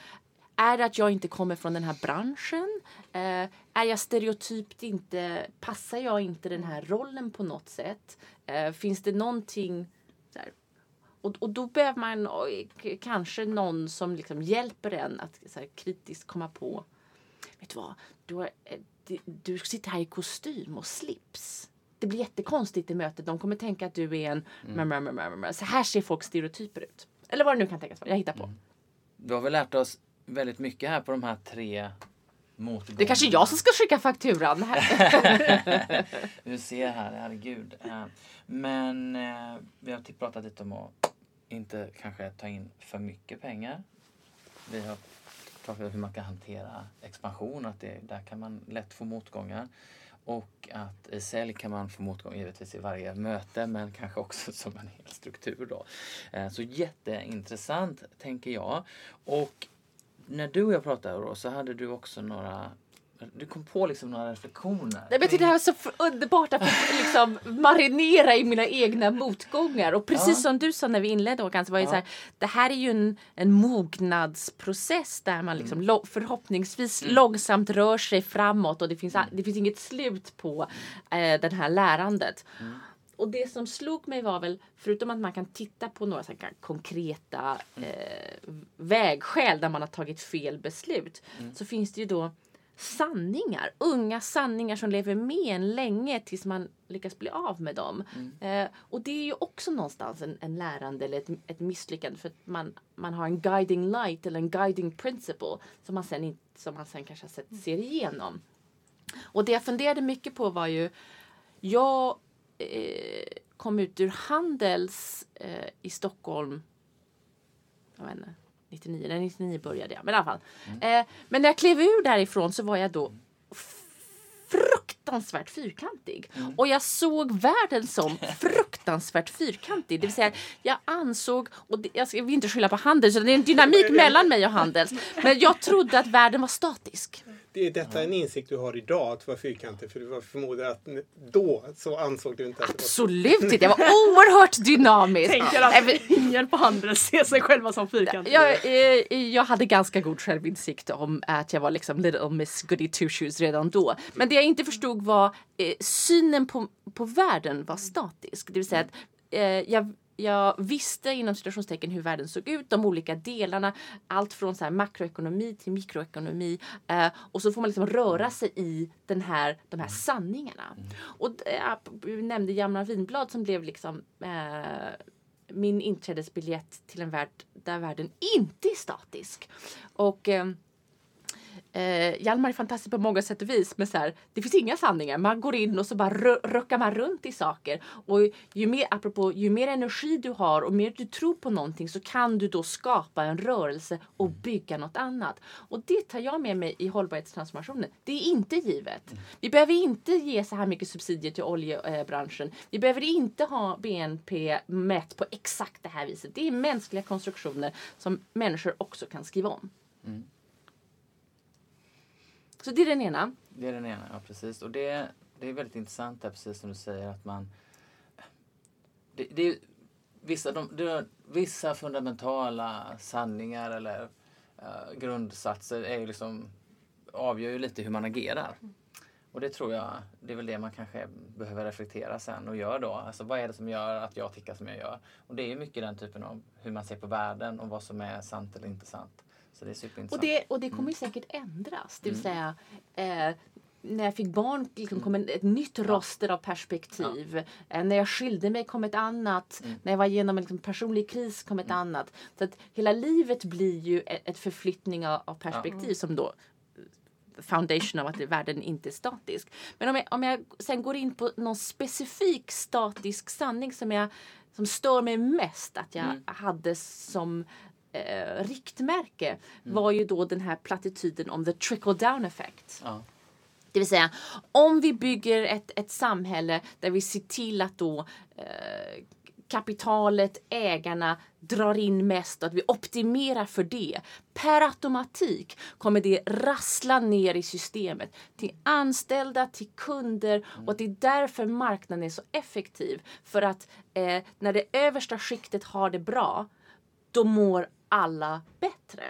[SPEAKER 4] är det att jag inte kommer från den här branschen? Eh, är jag stereotypt inte, passar jag inte den här rollen på något sätt? Eh, finns det någonting här, och, och då behöver man kanske någon som liksom hjälper en att så här, kritiskt komma på. Vet du vad? Du, har, eh, du, du sitter här i kostym och slips. Det blir jättekonstigt i mötet. De kommer tänka att du är en... Mm. Så här ser folk stereotyper ut. Eller vad det nu kan tänkas vara. Jag hittar på.
[SPEAKER 2] Du har väl lärt oss väldigt mycket här på de här tre motgångarna.
[SPEAKER 4] Det är kanske jag som ska skicka fakturan. Här.
[SPEAKER 2] Du ser här, herregud. Eh, Men eh, vi har pratat lite om att inte kanske ta in för mycket pengar. Vi har pratat om hur man kan hantera expansion, att det, där kan man lätt få motgångar. Och att i sälj kan man få motgång givetvis i varje möte men kanske också som en hel struktur då. Eh, så jätteintressant tänker jag. Och när du och jag pratade då så hade du också några du kom på liksom några reflektioner.
[SPEAKER 4] Nej, men det här var så underbart att liksom marinera i mina egna motgångar. Och precis
[SPEAKER 2] Ja.
[SPEAKER 4] som du sa när vi inledde Håkan, så var det
[SPEAKER 2] Ja.
[SPEAKER 4] så här, det här är ju en, en mognadsprocess där man liksom lo- förhoppningsvis långsamt rör sig framåt och det finns, a- det finns inget slut på eh, det här lärandet. Och det som slog mig var väl, förutom att man kan titta på några så konkreta eh, vägskäl där man har tagit fel beslut, så finns det ju då sanningar, unga sanningar som lever med en länge tills man lyckas bli av med dem. Eh, och det är ju också någonstans en, en lärande eller ett, ett misslyckande för att man, man har en guiding light eller en guiding principle som man sen, som man sen kanske har sett, ser igenom. Och det jag funderade mycket på var ju, jag eh, kom ut ur Handels eh, i Stockholm, jag vet inte, 99, nej 99 började jag, men i alla fall. Eh, men när jag klev ur därifrån så var jag då fruktansvärt fyrkantig. Och jag såg världen som fruktansvärt fyrkantig. Det vill säga, jag ansåg, och det, jag vill inte skylla på Handels, det är en dynamik mellan mig och Handels. Men jag trodde att världen var statisk.
[SPEAKER 1] Det är detta en insikt du har idag, att vara fyrkantig. För du var förmodar att då så ansåg du inte att det var
[SPEAKER 4] Absolut inte, jag var oerhört dynamisk.
[SPEAKER 3] Tänker att ingen på Handels ser sig själva som fyrkantiga.
[SPEAKER 4] Jag, eh, jag hade ganska god självinsikt om att jag var liksom little miss goody two shoes redan då. Men det jag inte förstod var eh, synen på, på världen var statisk. Det vill säga att eh, jag, jag visste inom situationstecken hur världen såg ut, de olika delarna, allt från så makroekonomi till mikroekonomi. Eh, och så får man liksom röra sig i den här, de här sanningarna. Och eh, vi nämnde Jamna Vinblad som blev liksom eh, min inträdesbiljett till en värld där världen inte är statisk. Och eh, Hjalmar är fantastisk på många sätt och vis men så här, det finns inga sanningar. Man går in och så bara ruckar man runt i saker. Och ju mer, apropå, ju mer energi du har och mer du tror på någonting så kan du då skapa en rörelse och bygga något annat. Och det tar jag med mig i hållbarhetstransformationen. Det är inte givet. Vi behöver inte ge så här mycket subsidier till oljebranschen. Vi behöver inte ha BNP mätt på exakt det här viset. Det är mänskliga konstruktioner som människor också kan skriva om. Mm. Så det är den ena.
[SPEAKER 2] Det är den ena, ja precis. Och det, det är väldigt intressant där, precis som du säger, att man... Det, det är vissa, de, det, vissa fundamentala sanningar eller uh, grundsatser är ju liksom, avgör ju lite hur man agerar. Och det tror jag, det är väl det man kanske behöver reflektera sen och gör då. Alltså vad är det som gör att jag tycker som jag gör? Och det är ju mycket den typen av hur man ser på världen och vad som är sant eller inte sant. Så det är superintressant.
[SPEAKER 4] Och det, och det kommer ju säkert ändras. Det vill säga, eh, när jag fick barn liksom, kom en, ett nytt roster av perspektiv. Eh, när jag skilde mig kom ett annat. När jag var igenom en liksom, personlig kris kom ett annat. Så att hela livet blir ju ett, ett förflyttning av, av perspektiv som då foundation av att världen inte är statisk. Men om jag, om jag sen går in på någon specifik statisk sanning som, jag, som stör mig mest att jag hade som eh, riktmärke var ju då den här plattityden om the trickle down effect.
[SPEAKER 2] Ja.
[SPEAKER 4] Det vill säga, om vi bygger ett, ett samhälle där vi ser till att då eh, kapitalet, ägarna drar in mest och att vi optimerar för det. Per automatik kommer det rassla ner i systemet till anställda, till kunder och det är därför marknaden är så effektiv. För att eh, när det översta skiktet har det bra, då mår alla bättre.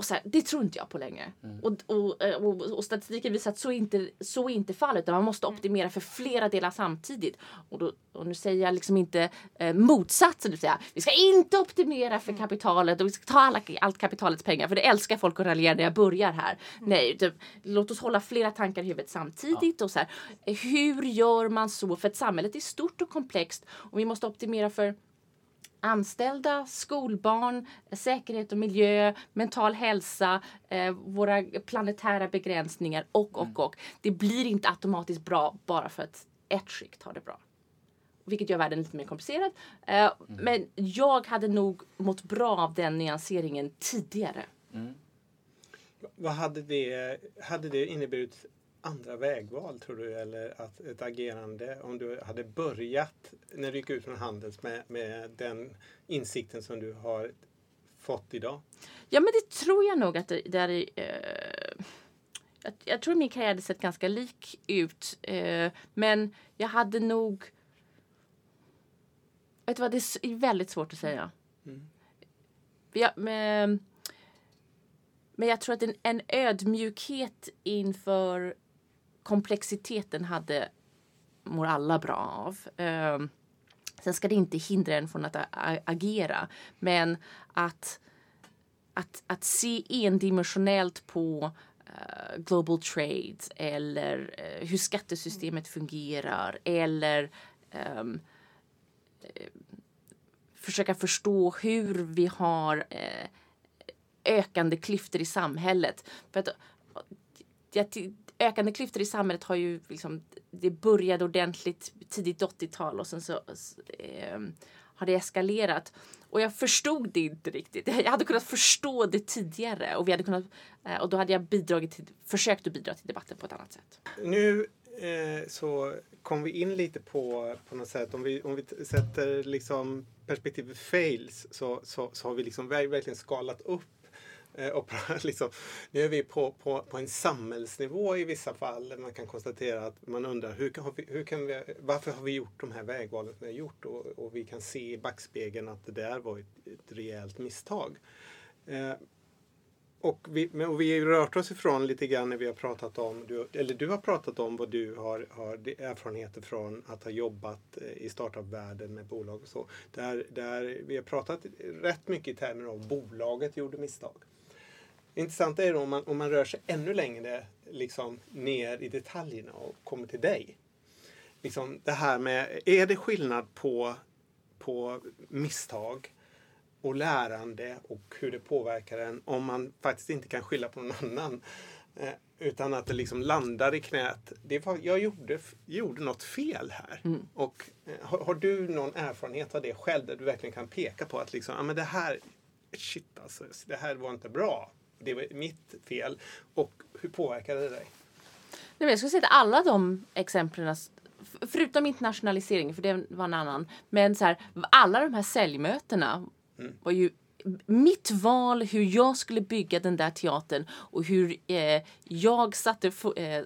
[SPEAKER 4] Och så här, det tror inte jag på längre. Och, och, eh, och, och statistiken visar att så är inte, så är inte fallet. Utan man måste optimera för flera delar samtidigt. Och, då, och nu säger jag liksom inte eh, motsatsen. Det säga, vi ska inte optimera för kapitalet och vi ska ta alla, allt kapitalets pengar. För det älskar folk att raljera när jag börjar här. Nej, typ, låt oss hålla flera tankar i huvudet samtidigt. Och så här, hur gör man så? För att samhället är stort och komplext. Och vi måste optimera för anställda, skolbarn, säkerhet och miljö, mental hälsa, eh, våra planetära begränsningar och, och, och. Det blir inte automatiskt bra bara för att ett skikt har det bra. Vilket gör världen lite mer komplicerad. Eh, Men jag hade nog mått bra av den nyanseringen tidigare.
[SPEAKER 1] Vad hade det, hade det inneburit andra vägval tror du? Eller att ett agerande om du hade börjat när du gick ut från Handels med, med den insikten som du har fått idag?
[SPEAKER 4] Ja, men det tror jag nog att det, det är... Eh, jag, jag tror min karriär hade sett ganska lik ut. Eh, men jag hade nog... Vet du vad, det är väldigt svårt att säga. Ja, men, men jag tror att en, en ödmjukhet inför komplexiteten hade mår alla bra av. Eh, sen ska det inte hindra en från att agera. Men att att, att se endimensionellt på eh, global trade eller eh, hur skattesystemet fungerar eller ehm, eh, försöka förstå hur vi har eh, ökande klyftor i samhället. För att, jag, ökande klyftor i samhället har ju liksom, det började ordentligt tidigt 80-tal och sen så eh, har det eskalerat. Och jag förstod det inte riktigt. Jag hade kunnat förstå det tidigare och, vi hade kunnat, eh, och då hade jag bidragit till, försökt att bidra till debatten på ett annat sätt.
[SPEAKER 1] Nu eh, så kom vi in lite på, på något sätt, om vi, om vi sätter liksom perspektivet fails så, så, så har vi liksom verkligen skalat upp Eh, och liksom, nu är vi på, på, på en samhällsnivå i vissa fall. där Man kan konstatera att man undrar hur kan, vi, hur kan vi, varför har vi gjort de här vägvalen som vi har gjort? Och, och vi kan se i backspegeln att det där var ett, ett rejält misstag. Eh, och vi, men, och vi har rört oss ifrån lite grann när vi har pratat om, du, eller du har pratat om vad du har, har erfarenheter från att ha jobbat eh, i startup-världen med bolag och så. Där, där vi har pratat rätt mycket i termer av bolaget gjorde misstag. Intressant är då om man, om man rör sig ännu längre liksom, ner i detaljerna och kommer till dig. Liksom det här med, är det skillnad på, på misstag och lärande och hur det påverkar en om man faktiskt inte kan skylla på någon annan. Eh, utan att det liksom landar i knät. Det var, jag gjorde, gjorde något fel här. Och, eh, har, har du någon erfarenhet av det själv där du verkligen kan peka på att liksom, ah, men det här, shit alltså, det här var inte bra. Det var mitt fel. Och hur påverkade det dig?
[SPEAKER 4] Nej, jag skulle säga att alla de exemplen, förutom internationalisering, för det var en annan, men så här, alla de här säljmötena var ju mitt val hur jag skulle bygga den där teatern och hur eh, jag satte eh,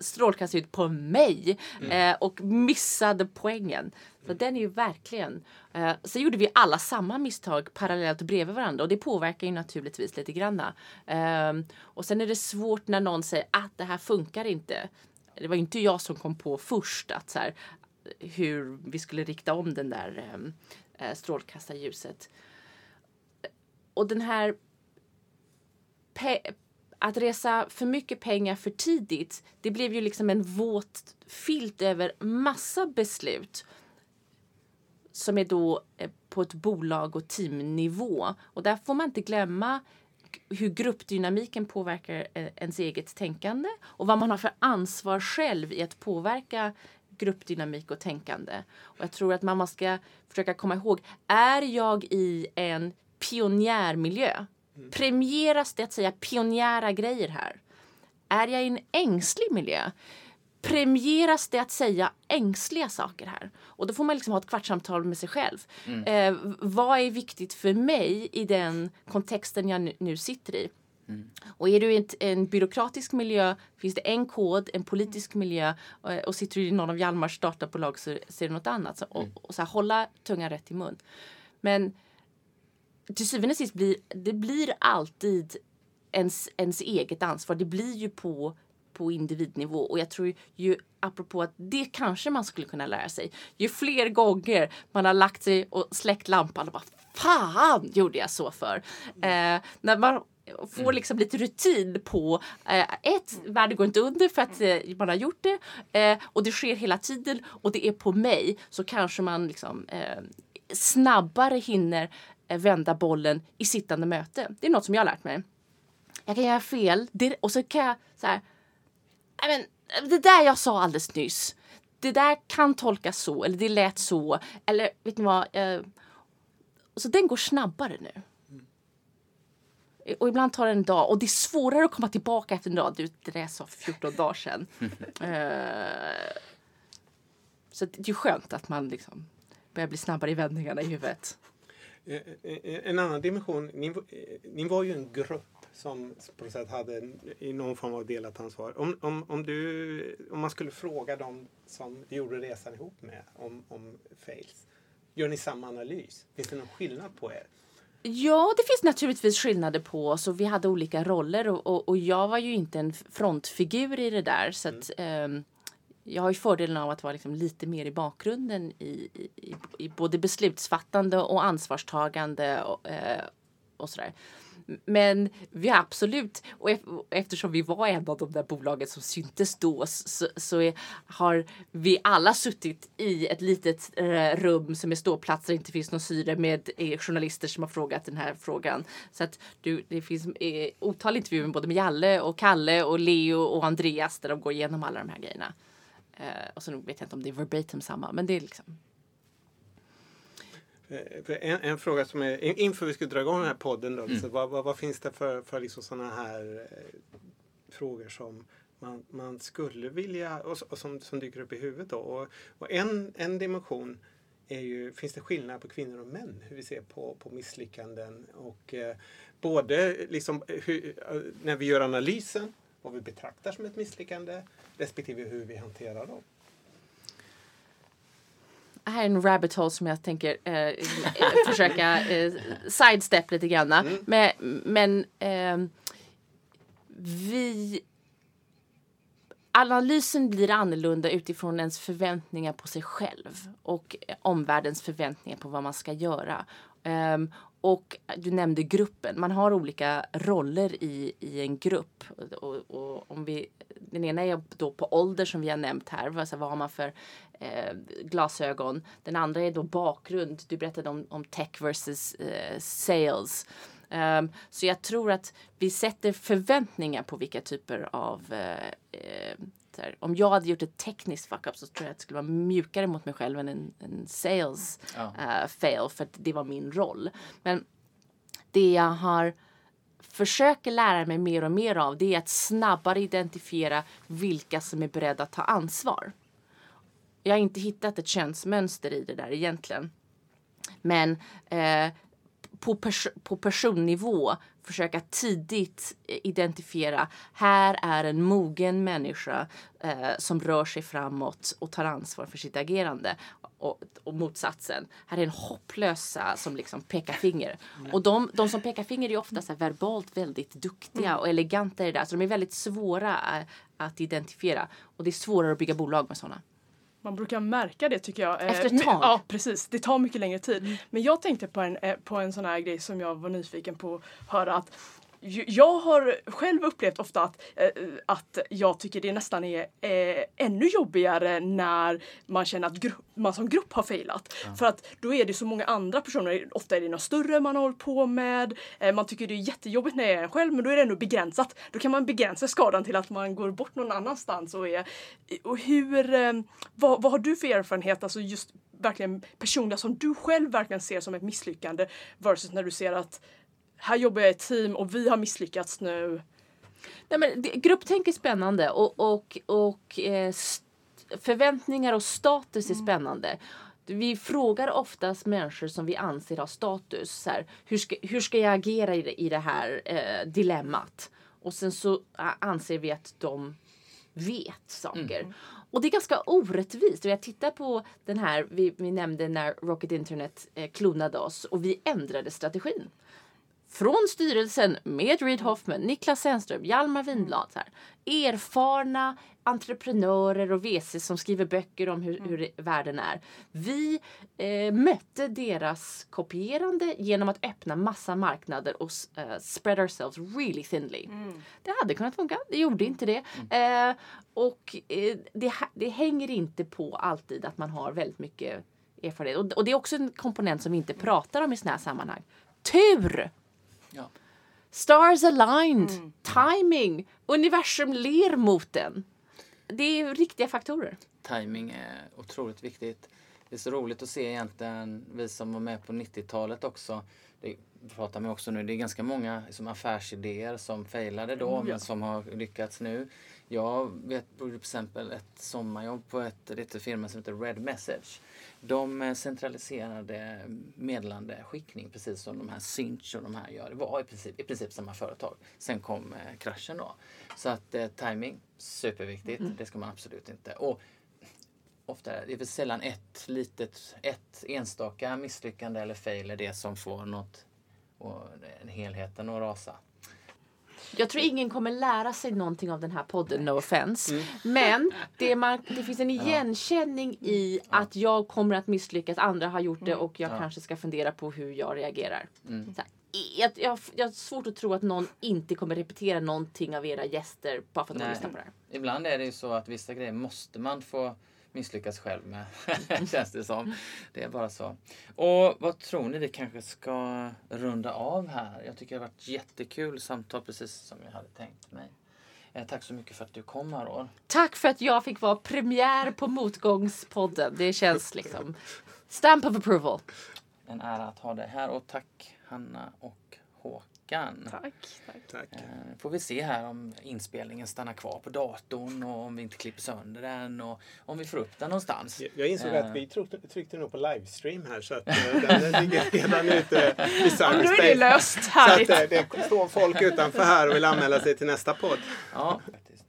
[SPEAKER 4] strålkastarljuset på mig mm. eh, och missade poängen. För den är ju verkligen... Eh, så gjorde vi alla samma misstag parallellt bredvid varandra och det påverkar ju naturligtvis lite granna. Eh, och sen är det svårt när någon säger att det här funkar inte. Det var inte jag som kom på först att så här, hur vi skulle rikta om den där ehm, eh, strålkastarljuset och den här att resa för mycket pengar för tidigt, det blev ju liksom en våt filt över massa beslut som är då eh, på ett bolag och teamnivå. Och där får man inte glömma hur gruppdynamiken påverkar eh, ens eget tänkande och vad man har för ansvar själv i att påverka gruppdynamik och tänkande. Och jag tror att man ska försöka komma ihåg, är jag i en pionjärmiljö. Mm. Premieras det att säga pionjära grejer här? Är jag i en ängslig miljö? Premieras det att säga ängsliga saker här? Och då får man liksom ha ett kvartssamtal med sig själv. Mm. Eh, vad är viktigt för mig i den kontexten jag nu, nu sitter i? Mm. Och är du i en byråkratisk miljö finns det en kod, en politisk miljö och, och sitter du i någon av Hjalmars startupbolag så, så är det något annat. Så, och, mm. och så här, hålla tungan rätt i mun. Men till syvende och sist blir det blir alltid ens, ens eget ansvar. Det blir ju på, på individnivå och jag tror ju apropå att det kanske man skulle kunna lära sig. Ju fler gånger man har lagt sig och släckt lampan och bara fan gjorde jag så för. Eh, när man får mm. liksom lite rutin på eh, ett, världen går inte under för att eh, man har gjort det eh, och det sker hela tiden och det är på mig så kanske man liksom eh, snabbare hinner vända bollen i sittande möte. Det är något som jag har lärt mig. Jag kan göra fel och så kan jag så här. Men, det där jag sa alldeles nyss. Det där kan tolkas så eller det lät så. Eller vet ni vad? Eh, så den går snabbare nu. Och ibland tar det en dag och det är svårare att komma tillbaka efter en dag. Du, det där jag sa för 14 dagar sedan. uh, så det är ju skönt att man liksom börjar bli snabbare i vändningarna i huvudet.
[SPEAKER 1] Eh, eh, en annan dimension, ni, ni var ju en grupp som på sätt hade i någon form av delat ansvar. Om, om, om, du, om man skulle fråga dem som du gjorde resan ihop med om, om fails, gör ni samma analys? Finns det någon skillnad på er?
[SPEAKER 4] Ja, det finns naturligtvis skillnader på oss och vi hade olika roller och, och, och jag var ju inte en frontfigur i det där. Så att, mm. um, jag har ju fördelen av att vara liksom lite mer i bakgrunden i, i, i både beslutsfattande och ansvarstagande och, eh, och sådär. Men vi har absolut, och eftersom vi var en av de där bolagen som syntes då så, så är, har vi alla suttit i ett litet eh, rum som är ståplats där det inte finns någon syre med eh, journalister som har frågat den här frågan. Så att du, det finns eh, otaliga intervjuer både med Jalle och Kalle och Leo och Andreas där de går igenom alla de här grejerna. Eh, och så vet jag inte om det är verbatim samma, men det är liksom.
[SPEAKER 1] Eh, en, en, fråga som är, inför vi ska dra igång den här podden då, mm. vad, vad, vad, finns det för, för liksom sådana här eh, frågor som man, man skulle vilja och, och som, som dyker upp i huvudet då? Och, och, en, en dimension är ju, finns det skillnad på kvinnor och män? Hur vi ser på, på misslyckanden och eh, både liksom hur, eh, när vi gör analysen vad vi betraktar som ett misslyckande respektive hur vi hanterar dem.
[SPEAKER 4] Det här är en rabbit hole som jag tänker eh, eh försöka eh, sidestep lite grann. Mm. Men, men eh, vi analysen blir annorlunda utifrån ens förväntningar på sig själv och omvärldens förväntningar på vad man ska göra. Um, och du nämnde gruppen. Man har olika roller i, i en grupp. Och, och om vi, den ena är då på ålder som vi har nämnt här. Alltså, vad har man för eh, glasögon? Den andra är då bakgrund. Du berättade om, om tech versus eh, sales. Um, så jag tror att vi sätter förväntningar på vilka typer av eh, eh här, om jag hade gjort ett tekniskt fuck-up så tror jag att det skulle vara mjukare mot mig själv än en, en sales uh, fail för att det var min roll. Men det jag har försöker lära mig mer och mer av det är att snabbare identifiera vilka som är beredda att ta ansvar. Jag har inte hittat ett könsmönster i det där egentligen. Men eh, på, pers på personnivå försöka tidigt identifiera här är en mogen människa eh, som rör sig framåt och tar ansvar för sitt agerande. Och, och motsatsen, här är en hopplösa som liksom pekar finger. Och de, de som pekar finger är ofta så verbalt väldigt duktiga och eleganta i det där. Så de är väldigt svåra eh, att identifiera. Och det är svårare att bygga bolag med sådana.
[SPEAKER 3] Man brukar märka det tycker jag. Eh,
[SPEAKER 4] Efter ett tag.
[SPEAKER 3] Ja precis, det tar mycket längre tid. Men jag tänkte på en, eh, på en sån här grej som jag var nyfiken på att höra att jag har själv upplevt ofta att, eh, att jag tycker det nästan är eh, ännu jobbigare när man känner att man som grupp har failat. För att då är det så många andra personer, ofta är det något större man har hållit på med. Eh, man tycker det är jättejobbigt när jag är en själv men då är det ändå begränsat. Då kan man begränsa skadan till att man går bort någon annanstans och är... Och hur, vad, vad har du för erfarenhet, alltså just verkligen personliga som du själv verkligen ser som ett misslyckande versus när du ser att här jobbar jag i ett team och vi har misslyckats nu.
[SPEAKER 4] Nej, men grupptänk är spännande och, och, och eh, förväntningar och status är spännande. Vi frågar oftast människor som vi anser har status. Så här, hur, ska, hur ska jag agera i det, i det här eh, dilemmat? Och sen så anser vi att de vet saker. Och det är ganska orättvist. Och jag tittar på den här, vi, vi nämnde när Rocket Internet eh, klonade oss och vi ändrade strategin från styrelsen med Reid Hoffman, Niklas Zennström, Hjalmar Winblad. Så här, erfarna entreprenörer och VC som skriver böcker om hur, hur världen är. Vi eh, mötte deras kopierande genom att öppna massa marknader och eh, spread ourselves really thinly. Det hade kunnat funka, det gjorde inte det. Eh, och eh, det, det hänger inte på alltid att man har väldigt mycket erfarenhet. Och, och det är också en komponent som vi inte pratar om i såna här sammanhang. Tur!
[SPEAKER 2] Ja.
[SPEAKER 4] Stars aligned, timing, universum ler mot den. Det är riktiga faktorer.
[SPEAKER 2] Timing är otroligt viktigt. Det är så roligt att se egentligen, vi som var med på 90-talet också. Det pratar med också nu, det är ganska många som affärsidéer som failade då
[SPEAKER 3] Oh, ja.
[SPEAKER 2] men som har lyckats nu. Jag vet till exempel ett sommarjobb på ett litet firma som heter Red Message. De eh, centraliserade meddelandeskickning precis som de här Sinch och de här gör. Det var i princip, i princip samma företag. Sen kom eh, kraschen då. Så att eh, timing, superviktigt. Det ska man absolut inte. Och ofta är det väl sällan ett litet, ett enstaka misslyckande eller fail är det som får något, och helheten att rasa.
[SPEAKER 4] Jag tror ingen kommer lära sig någonting av den här podden, no offense. Men det, man, det finns en igenkänning i att jag kommer att misslyckas, andra har gjort det och jag
[SPEAKER 2] Ja.
[SPEAKER 4] kanske ska fundera på hur jag reagerar.
[SPEAKER 2] Mm.
[SPEAKER 4] Så jag, jag, jag har svårt att tro att någon inte kommer repetera någonting av era gäster bara för att de lyssnar på det här.
[SPEAKER 2] Ibland är det ju så att vissa grejer måste man få misslyckas själv med. Känns det som. Det är bara så. Och vad tror ni? Vi kanske ska runda av här. Jag tycker det har varit jättekul samtal precis som jag hade tänkt mig. Eh, tack så mycket för att du kom Aurore.
[SPEAKER 4] Tack för att jag fick vara premiär på Motgångspodden. Det känns liksom stamp of approval.
[SPEAKER 2] En ära att ha dig här och tack Hanna och Håkan.
[SPEAKER 3] Tack. tack.
[SPEAKER 1] Tack.
[SPEAKER 2] Eh, Får vi se här om inspelningen stannar kvar på datorn och om vi inte klipper sönder den och om vi får upp den någonstans.
[SPEAKER 1] Jag insåg
[SPEAKER 2] Eh.
[SPEAKER 1] att vi tryckte, tryckte nog på livestream här så att eh, den, ligger redan ute i
[SPEAKER 3] Ja, då är det löst.
[SPEAKER 1] Så
[SPEAKER 3] Härligt.
[SPEAKER 1] att eh, det står folk utanför här och vill anmäla sig till nästa podd.
[SPEAKER 2] Ja, faktiskt.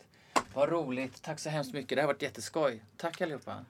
[SPEAKER 2] Vad roligt. Tack så hemskt mycket. Det har varit jätteskoj. Tack allihopa.